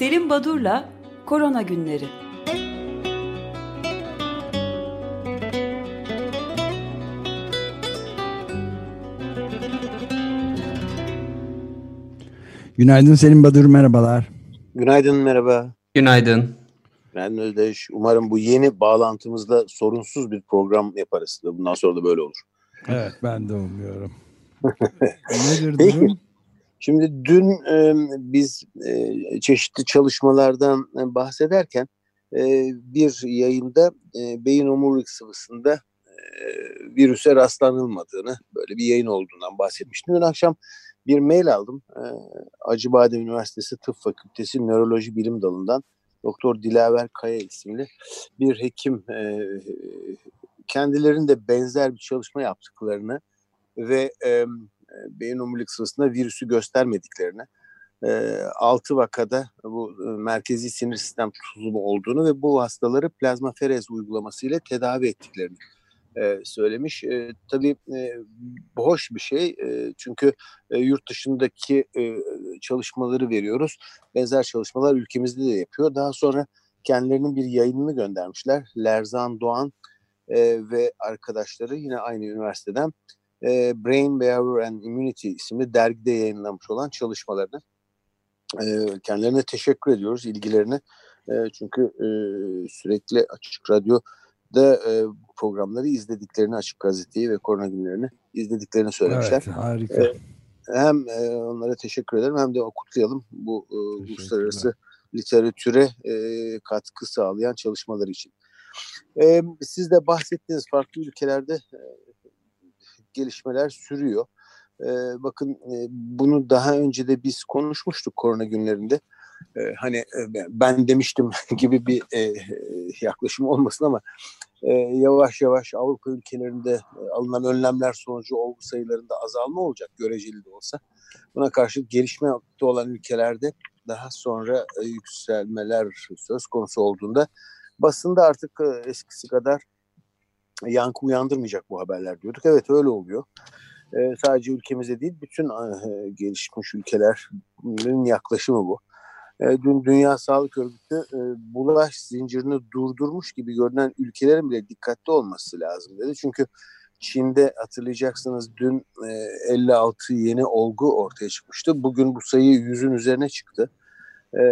Selim Badur'la Korona Günleri. Günaydın Selim Badur, merhabalar. Günaydın, merhaba. Günaydın. Ben Özdeş. Umarım bu yeni bağlantımızda sorunsuz bir program yaparız. Bundan sonra da böyle olur. Evet, ben de umuyorum. Nedir Peki. Şimdi dün e, biz e, çeşitli çalışmalardan bahsederken e, bir yayında e, beyin omurilik sıvısında e, virüse rastlanılmadığını, böyle bir yayın olduğundan bahsetmiştim. Dün akşam bir mail aldım. E, Acıbadem Üniversitesi Tıp Fakültesi Nöroloji Bilim Dalı'ndan Doktor Dilaver Kaya isimli bir hekim e, kendilerinde benzer bir çalışma yaptıklarını ve e, beyin omurilik sırasında virüsü göstermediklerini, e, 6 vakada bu e, merkezi sinir sistem tutulumu olduğunu ve bu hastaları plazmaferez uygulamasıyla tedavi ettiklerini e, söylemiş. E, tabii e, hoş bir şey e, çünkü e, yurt dışındaki e, çalışmaları veriyoruz. Benzer çalışmalar ülkemizde de yapıyor. Daha sonra kendilerinin bir yayınını göndermişler. Lerzan Doğan e, ve arkadaşları yine aynı üniversiteden e, Brain Behavior and Immunity isimli dergide yayınlanmış olan çalışmalarını. E, kendilerine teşekkür ediyoruz ilgilerini. E, çünkü e, sürekli Açık Radyo'da e, programları izlediklerini, Açık Gazeteyi ve Korona Günlerini izlediklerini söylemişler. Evet, harika. E, hem e, onlara teşekkür ederim hem de kutlayalım bu e, uluslararası literatüre e, katkı sağlayan çalışmalar için. E, siz de bahsettiğiniz farklı ülkelerde e, gelişmeler sürüyor. E, bakın e, bunu daha önce de biz konuşmuştuk korona günlerinde. E, hani e, ben demiştim gibi bir e, yaklaşım olmasın ama e, yavaş yavaş Avrupa ülkelerinde e, alınan önlemler sonucu olgu sayılarında azalma olacak göreceli de olsa. Buna karşılık gelişmekte olan ülkelerde daha sonra e, yükselmeler söz konusu olduğunda basında artık e, eskisi kadar yankı uyandırmayacak bu haberler diyorduk. Evet öyle oluyor. E, sadece ülkemizde değil bütün e, gelişmiş ülkelerin yaklaşımı bu. E, dün Dünya Sağlık Örgütü e, bulaş zincirini durdurmuş gibi görünen ülkelerin bile dikkatli olması lazım dedi. Çünkü Çin'de hatırlayacaksınız dün e, 56 yeni olgu ortaya çıkmıştı. Bugün bu sayı yüzün üzerine çıktı. E,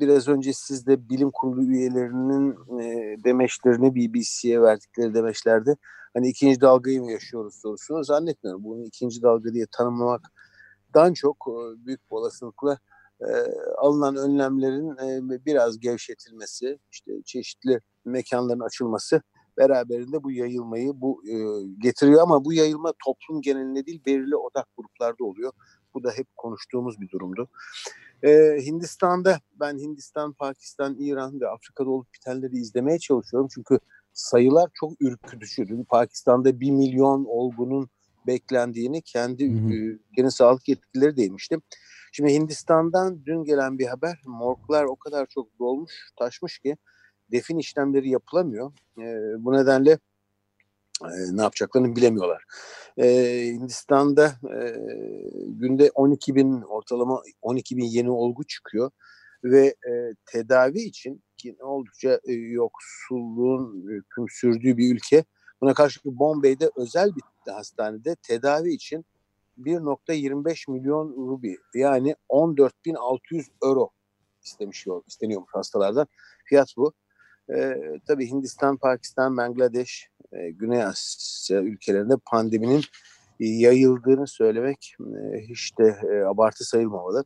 biraz önce siz de bilim kurulu üyelerinin e, demeçlerini BBC'ye verdikleri demeçlerde hani ikinci dalgayı mı yaşıyoruz sorusunu zannetmiyorum. Bunu ikinci dalga diye tanımlamaktan çok e, büyük bir olasılıkla e, alınan önlemlerin e, biraz gevşetilmesi, işte çeşitli mekanların açılması beraberinde bu yayılmayı bu e, getiriyor ama bu yayılma toplum genelinde değil belirli odak gruplarda oluyor. Bu da hep konuştuğumuz bir durumdu. Ee, Hindistan'da ben Hindistan, Pakistan, İran ve Afrika'da olup bitenleri izlemeye çalışıyorum. Çünkü sayılar çok ürkütücü. Dün Pakistan'da bir milyon olgunun beklendiğini kendi ülkenin sağlık yetkilileri demiştim. Şimdi Hindistan'dan dün gelen bir haber. Morglar o kadar çok dolmuş, taşmış ki defin işlemleri yapılamıyor. E, bu nedenle e, ne yapacaklarını bilemiyorlar. E, Hindistan'da e, günde 12 bin ortalama 12 bin yeni olgu çıkıyor ve e, tedavi için ki oldukça e, yoksulluğun hüküm sürdüğü bir ülke. Buna karşı Bombay'de özel bir hastanede tedavi için 1.25 milyon rubi yani 14.600 euro istemiş isteniyormuş hastalardan. Fiyat bu. Ee, tabii Hindistan, Pakistan, Bangladeş, e, Güney Asya ülkelerinde pandeminin yayıldığını söylemek e, hiç de e, abartı sayılmamalı.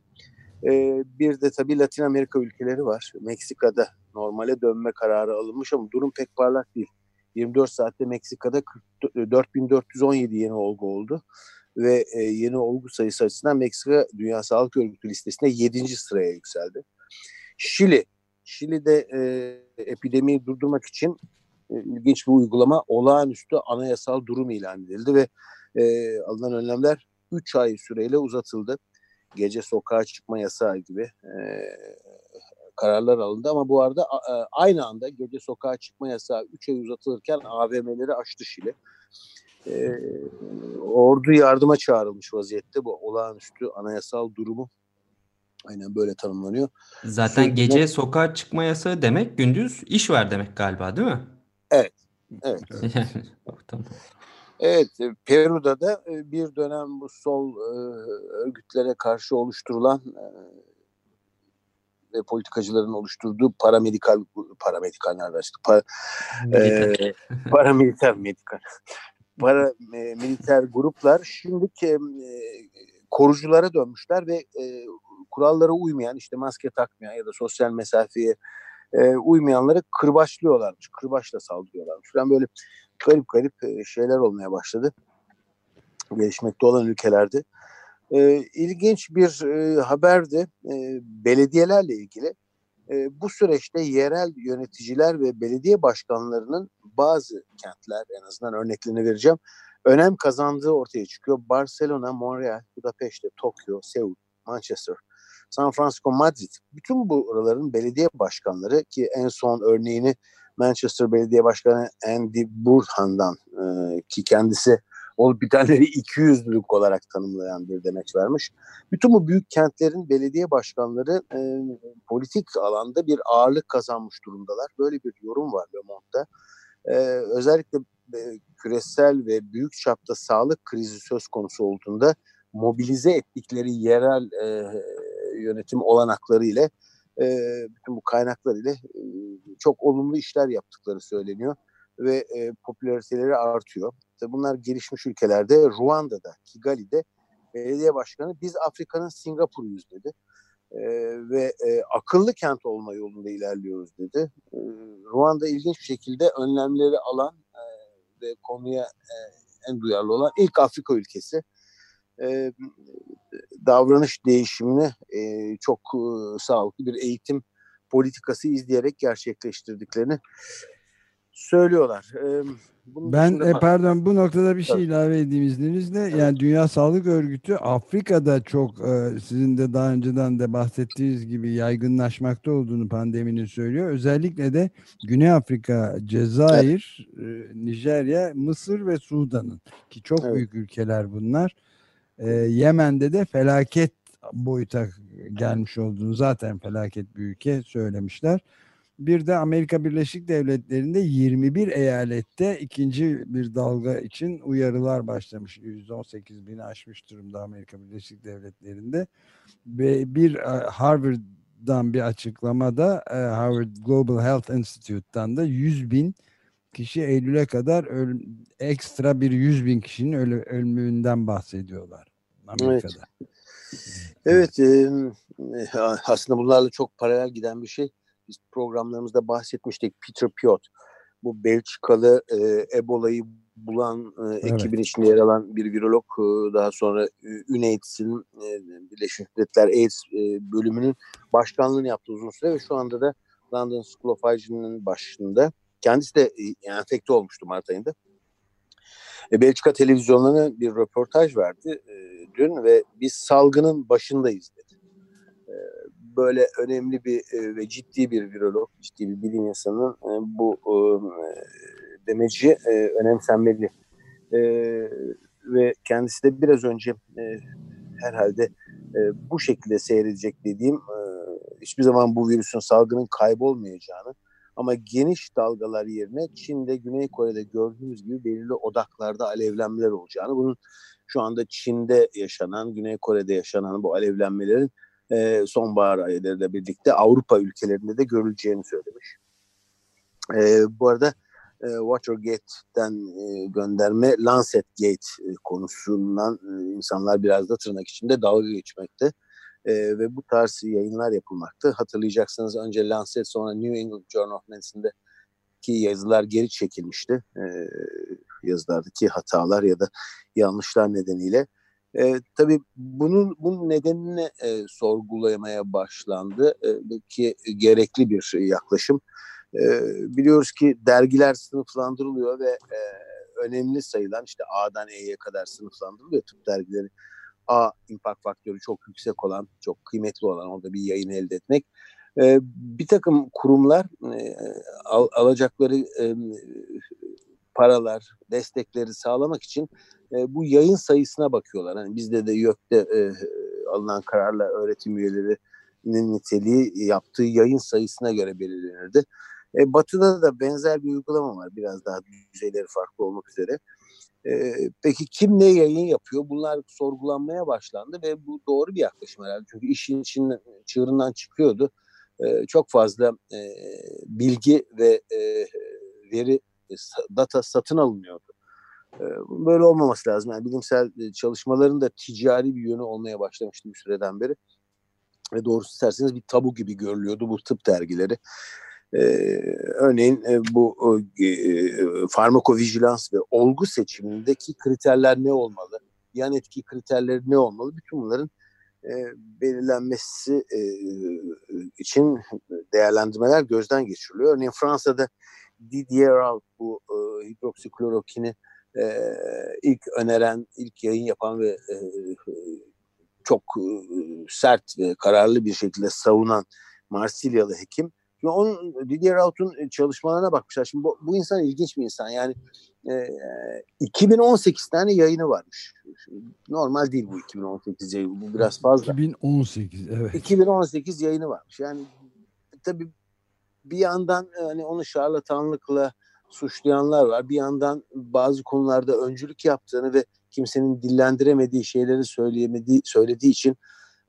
E, bir de tabii Latin Amerika ülkeleri var. Meksika'da normale dönme kararı alınmış ama durum pek parlak değil. 24 saatte Meksika'da 4417 yeni olgu oldu ve e, yeni olgu sayısı açısından Meksika Dünya Sağlık Örgütü listesinde 7. sıraya yükseldi. Şili, Şili'de e, epidemiyi durdurmak için e, ilginç bir uygulama olağanüstü anayasal durum ilan edildi ve e, alınan önlemler 3 ay süreyle uzatıldı. Gece sokağa çıkma yasağı gibi e, kararlar alındı ama bu arada a, aynı anda gece sokağa çıkma yasağı 3 ay uzatılırken AVM'leri açtı Şili. E, ordu yardıma çağrılmış vaziyette bu olağanüstü anayasal durumu Aynen böyle tanımlanıyor. Zaten Sürekli... gece sokağa çıkma yasağı demek gündüz iş var demek galiba değil mi? Evet. Evet. tamam. Evet, e, Peru'da da e, bir dönem bu sol e, örgütlere karşı oluşturulan ve politikacıların oluşturduğu paramedikal paramedikal nerede işte para, e, paramiliter medikal para e, militer gruplar şimdi e, koruculara dönmüşler ve e, kurallara uymayan işte maske takmayan ya da sosyal mesafeye e, uymayanları kırbaçlıyorlarmış. Kırbaçla saldırıyorlarmış. Falan böyle garip garip e, şeyler olmaya başladı. Gelişmekte olan ülkelerde. E, ilginç bir e, haberdi e, belediyelerle ilgili. E, bu süreçte yerel yöneticiler ve belediye başkanlarının bazı kentler en azından örneklerini vereceğim önem kazandığı ortaya çıkıyor. Barcelona, Montreal, Budapeşte, Tokyo, Seul, Manchester, San Francisco, Madrid. Bütün bu oraların belediye başkanları ki en son örneğini Manchester Belediye Başkanı Andy Burhan'dan e, ki kendisi olup bitenleri 200'lülük olarak tanımlayan bir demeç vermiş. Bütün bu büyük kentlerin belediye başkanları e, politik alanda bir ağırlık kazanmış durumdalar. Böyle bir yorum var Le Monde'da. E, özellikle e, küresel ve büyük çapta sağlık krizi söz konusu olduğunda mobilize ettikleri yerel e, yönetim olanakları ile e, bütün bu kaynaklar ile e, çok olumlu işler yaptıkları söyleniyor ve e, popülariteleri artıyor. Tabii bunlar gelişmiş ülkelerde Ruanda'da, Kigali'de belediye başkanı biz Afrika'nın Singapur'uyuz dedi. E, ve e, akıllı kent olma yolunda ilerliyoruz dedi. E, Ruanda ilginç bir şekilde önlemleri alan e, ve konuya e, en duyarlı olan ilk Afrika ülkesi. E, davranış değişimini e, çok e, sağlıklı bir eğitim politikası izleyerek gerçekleştirdiklerini söylüyorlar. E, ben e, pardon bu noktada bir şey ilave edeyim izninizle. Evet. Yani Dünya Sağlık Örgütü Afrika'da çok e, sizin de daha önceden de bahsettiğiniz gibi yaygınlaşmakta olduğunu pandeminin söylüyor. Özellikle de Güney Afrika, Cezayir, evet. e, Nijerya, Mısır ve Sudan'ın ki çok evet. büyük ülkeler bunlar. E, Yemen'de de felaket boyuta gelmiş olduğunu zaten felaket bir ülke söylemişler. Bir de Amerika Birleşik Devletleri'nde 21 eyalette ikinci bir dalga için uyarılar başlamış. 118 bini aşmış durumda Amerika Birleşik Devletleri'nde. Ve bir e, Harvard'dan bir açıklamada e, Harvard Global Health Institute'tan da 100 bin kişi Eylül'e kadar ekstra bir 100 bin kişinin ölü, ölümünden bahsediyorlar Amerika'da. Evet, evet e, aslında bunlarla çok paralel giden bir şey biz programlarımızda bahsetmiştik. Peter Piot bu Belçikalı e, Ebola'yı bulan e, evet. ekibin içinde yer alan bir virolog e, daha sonra UNAIDS'in e, Birleşmiş Milletler AIDS e, bölümünün başkanlığını yaptı uzun süre ve şu anda da London School of Hygiene'in başında. Kendisi de enfekte olmuştu Mart ayında. E, Belçika televizyonlarına bir röportaj verdi e, dün ve biz salgının başındayız dedi böyle önemli bir e, ve ciddi bir virolog, ciddi bir bilim insanının e, bu e, demeci önemsenmeli. Ve kendisi de biraz önce herhalde bu şekilde seyredecek dediğim hiçbir zaman bu virüsün salgının kaybolmayacağını ama geniş dalgalar yerine Çin'de, Güney Kore'de gördüğümüz gibi belirli odaklarda alevlenmeler olacağını, bunun şu anda Çin'de yaşanan, Güney Kore'de yaşanan bu alevlenmelerin e, sonbahar aylarıyla birlikte Avrupa ülkelerinde de görüleceğini söylemiş. E, bu arada e, Watergate'den e, gönderme Lancet Gate e, konusundan e, insanlar biraz da tırnak içinde dalga geçmekte. E, ve bu tarz yayınlar yapılmaktı. Hatırlayacaksınız önce Lancet sonra New England Journal of Medicine'de ki yazılar geri çekilmişti. E, yazılardaki hatalar ya da yanlışlar nedeniyle. E, tabii bunun bunun nedenini e, sorgulamaya başlandı e, ki gerekli bir yaklaşım. E, biliyoruz ki dergiler sınıflandırılıyor ve e, önemli sayılan işte A'dan E'ye kadar sınıflandırılıyor tıp dergileri. A impact faktörü çok yüksek olan, çok kıymetli olan orada bir yayın elde etmek. Bir takım kurumlar al, alacakları paralar, destekleri sağlamak için bu yayın sayısına bakıyorlar. Hani bizde de YÖK'te alınan kararla öğretim üyeleri niteliği yaptığı yayın sayısına göre belirlenirdi. E, batı'da da benzer bir uygulama var. Biraz daha düzeyleri farklı olmak üzere. Peki kim ne yayın yapıyor? Bunlar sorgulanmaya başlandı ve bu doğru bir yaklaşım herhalde. Çünkü işin içinden, çığırından çıkıyordu. Çok fazla bilgi ve veri, data satın alınıyordu. Böyle olmaması lazım. Yani bilimsel çalışmaların da ticari bir yönü olmaya başlamıştı bir süreden beri. Ve doğrusu isterseniz bir tabu gibi görülüyordu bu tıp dergileri. Örneğin e, bu e, e, farmakovijilans ve olgu seçimindeki kriterler ne olmalı? Yan etki kriterleri ne olmalı? Bütün bunların e, belirlenmesi için değerlendirmeler gözden geçiriliyor. Örneğin Fransa'da Didier Raoult bu hidroksiklorokini ilk öneren, ilk yayın yapan ve çok sert ve kararlı bir şekilde savunan Marsilyalı hekim Şimdi onun Didier Raoult'un çalışmalarına bakmışlar. Şimdi bu, bu insan ilginç bir insan. Yani e, 2018 tane yayını varmış. Normal değil bu 2018 yayını. Bu biraz fazla. 2018 evet. 2018 yayını varmış. Yani tabii bir yandan hani onu şarlatanlıkla suçlayanlar var. Bir yandan bazı konularda öncülük yaptığını ve kimsenin dillendiremediği şeyleri söyleyemediği söylediği için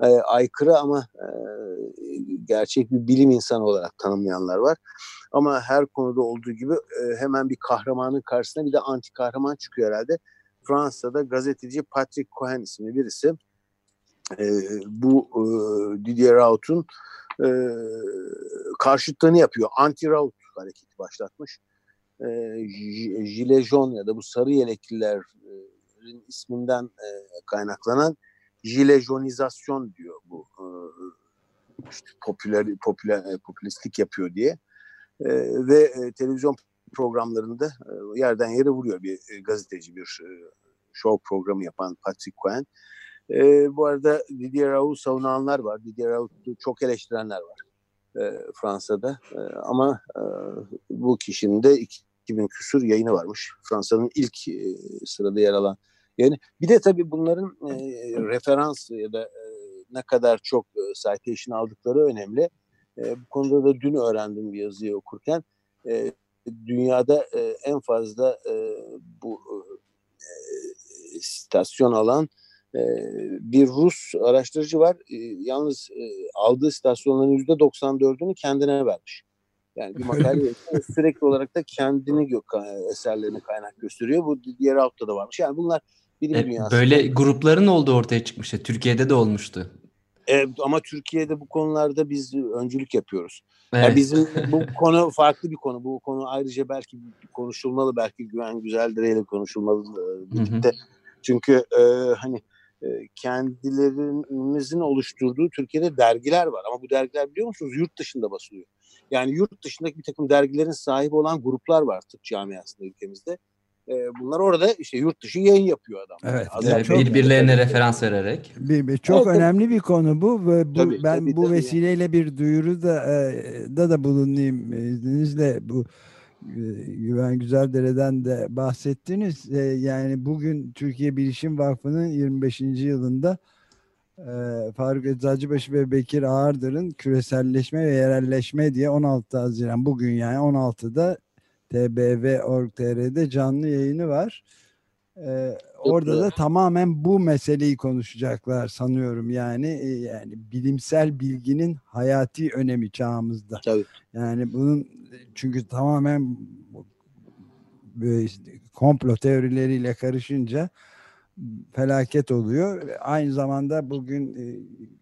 e, aykırı ama e, gerçek bir bilim insanı olarak tanımlayanlar var. Ama her konuda olduğu gibi e, hemen bir kahramanın karşısına bir de anti kahraman çıkıyor herhalde. Fransa'da gazeteci Patrick Cohen isimli birisi e, bu e, Didier Raoult'un e, karşıtlığını yapıyor. Anti-Raoult hareketi başlatmış. E, Gilet ya da bu sarı yeleklilerin isminden e, kaynaklanan jilejonizasyon diyor bu e, işte popüler popüler e, popülistlik yapıyor diye e, ve e, televizyon programlarında e, yerden yere vuruyor bir e, gazeteci bir e, show programı yapan Patrick Cohen. E, bu arada Didier Raoult savunanlar var. Didier Raoult'u çok eleştirenler var e, Fransa'da. E, ama e, bu kişinin de 2000 küsur yayını varmış. Fransa'nın ilk e, sırada yer alan yani bir de tabii bunların e, referans ya da e, ne kadar çok e, citation aldıkları önemli. E, bu konuda da dün öğrendim bir yazıyı okurken. E, dünyada e, en fazla e, bu e, stasyon alan e, bir Rus araştırıcı var. E, yalnız e, aldığı istasyonların yüzde 94'ünü kendine vermiş. Yani bir makale sürekli olarak da kendini eserlerini kaynak gösteriyor. Bu diğer altta da varmış. Yani bunlar bilim e, dünyası. Böyle grupların olduğu ortaya çıkmıştı. Türkiye'de de olmuştu. E, ama Türkiye'de bu konularda biz öncülük yapıyoruz. Evet. Yani bizim bu konu farklı bir konu. Bu konu ayrıca belki konuşulmalı. Belki Güven Güzeldire'yle konuşulmalı e, birlikte. Çünkü e, hani e, kendilerimizin oluşturduğu Türkiye'de dergiler var. Ama bu dergiler biliyor musunuz yurt dışında basılıyor. Yani yurt dışındaki bir takım dergilerin sahibi olan gruplar var tıp camiasında ülkemizde e, bunlar orada işte yurt dışı yayın yapıyor adam. Evet. Yani çok, birbirlerine referans vererek. Bir, bir, çok evet, önemli tabii. bir konu bu ve bu tabii, ben tabii, bu tabii vesileyle yani. bir duyuru da e, da da bulunayım izninizle bu e, Güven Güzeldere'den de bahsettiniz. E, yani bugün Türkiye Bilişim Vakfı'nın 25. yılında e, Faruk Eczacıbaşı ve Bekir Ağırdır'ın küreselleşme ve yerelleşme diye 16 Haziran bugün yani 16'da tbv.org.tr'de canlı yayını var. Ee, orada da tamamen bu meseleyi konuşacaklar sanıyorum yani e, yani bilimsel bilginin hayati önemi çağımızda. Tabii. Yani bunun çünkü tamamen böyle işte, komplo teorileriyle karışınca felaket oluyor. Aynı zamanda bugün e,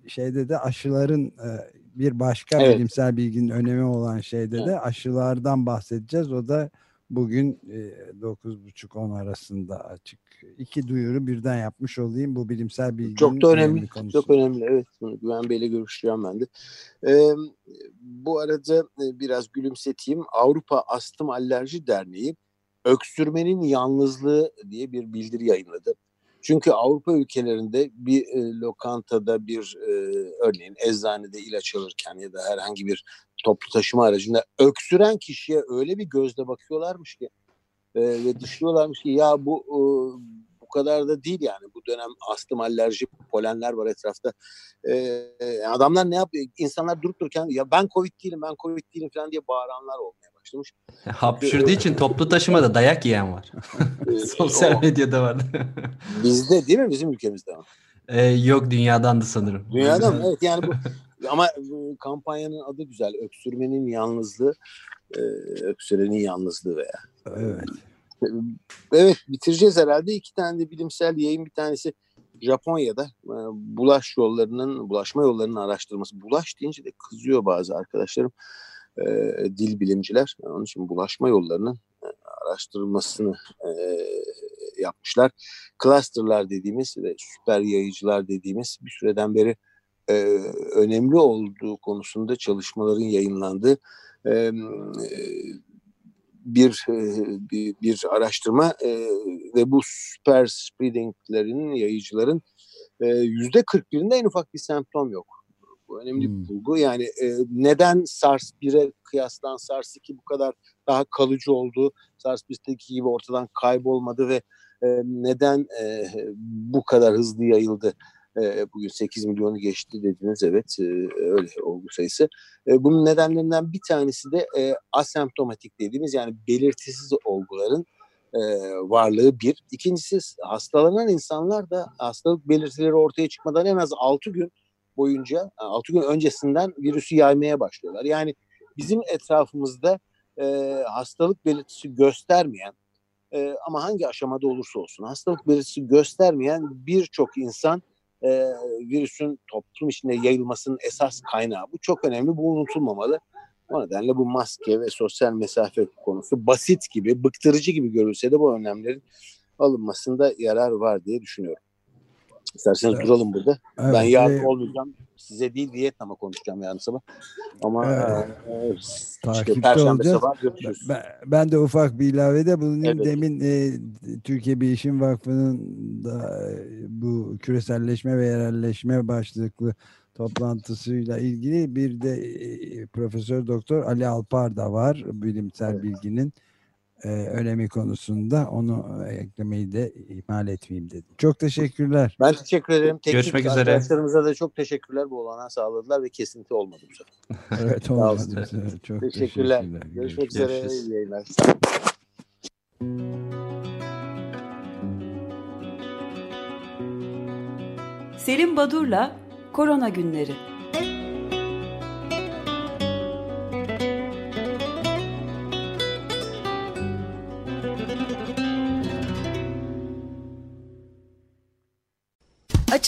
şeyde de aşıların e, bir başka evet. bilimsel bilginin önemi olan şeyde evet. de aşılardan bahsedeceğiz. O da bugün e, 9.30-10 arasında açık. İki duyuru birden yapmış olayım. Bu bilimsel bilginin Çok da önemli. önemli çok önemli. Evet. Güven Bey'le görüşeceğim ben de. Ee, bu arada e, biraz gülümseteyim. Avrupa Astım Alerji Derneği öksürmenin yalnızlığı diye bir bildiri yayınladı. Çünkü Avrupa ülkelerinde bir e, lokantada bir e, örneğin eczanede ilaç alırken ya da herhangi bir toplu taşıma aracında öksüren kişiye öyle bir gözle bakıyorlarmış ki e, ve dışlıyorlarmış ki ya bu, e, bu kadar da değil yani. Bu dönem astım, alerji, polenler var etrafta. E, adamlar ne yapıyor? İnsanlar durup dururken ya ben Covid değilim, ben Covid değilim falan diye bağıranlar olmaya başlamış. Hapşırdığı için toplu taşımada dayak yiyen var. Sosyal medyada var. Bizde değil mi? Bizim ülkemizde var. Ee, yok dünyadan da sanırım. Dünyadan mı? Evet yani bu ama kampanyanın adı güzel. Öksürmenin yalnızlığı, e, öksürenin yalnızlığı veya. Evet. Evet bitireceğiz herhalde. İki tane de bilimsel yayın bir tanesi Japonya'da e, bulaş yollarının, bulaşma yollarının araştırması. Bulaş deyince de kızıyor bazı arkadaşlarım, e, dil bilimciler. Onun için bulaşma yollarının e, araştırılmasını e, yapmışlar. Clusterlar dediğimiz ve süper yayıcılar dediğimiz bir süreden beri önemli olduğu konusunda çalışmaların yayınlandığı bir, bir bir araştırma e, ve bu süper spreadinglerin yayıcıların yüzde 41'inde en ufak bir semptom yok. Bu önemli hmm. bir bulgu. Yani e, neden SARS 1'e kıyaslan SARS 2 bu kadar daha kalıcı oldu? SARS 1'deki gibi ortadan kaybolmadı ve e, neden e, bu kadar hızlı yayıldı? E, bugün 8 milyonu geçti dediniz evet e, öyle olgu sayısı. E, bunun nedenlerinden bir tanesi de e, asemptomatik dediğimiz yani belirtisiz olguların varlığı bir. İkincisi hastalanan insanlar da hastalık belirtileri ortaya çıkmadan en az 6 gün boyunca 6 gün öncesinden virüsü yaymaya başlıyorlar. Yani bizim etrafımızda hastalık belirtisi göstermeyen ama hangi aşamada olursa olsun hastalık belirtisi göstermeyen birçok insan e, virüsün toplum içinde yayılmasının esas kaynağı. Bu çok önemli, bu unutulmamalı. O nedenle bu maske ve sosyal mesafe konusu basit gibi, bıktırıcı gibi görülse de bu önlemlerin alınmasında yarar var diye düşünüyorum. İsterseniz evet. duralım burada. Evet, ben yarın ve... olmayacağım. Size değil Vietnam'a konuşacağım yarın sabah. Ama evet. e, işte Perşembe olacağız. sabah görüşürüz. Ben, ben de ufak bir ilavede bulunayım. Evet. Demin e, Türkiye Bilişim Vakfı'nın da e, bu küreselleşme ve yerelleşme başlıklı toplantısıyla ilgili bir de e, Profesör Doktor Ali Alpar da var bilimsel evet. bilginin e, önemi konusunda onu eklemeyi de ihmal etmeyeyim dedim. Çok teşekkürler. Ben teşekkür ederim. Teknik Görüşmek üzere. Arkadaşlarımıza da çok teşekkürler. Bu olanağı sağladılar ve kesinti olmadı bu sefer. evet olmadı. çok teşekkürler. teşekkürler. Görüşmek üzere. İyi yayınlar. Selim Badur'la Korona Günleri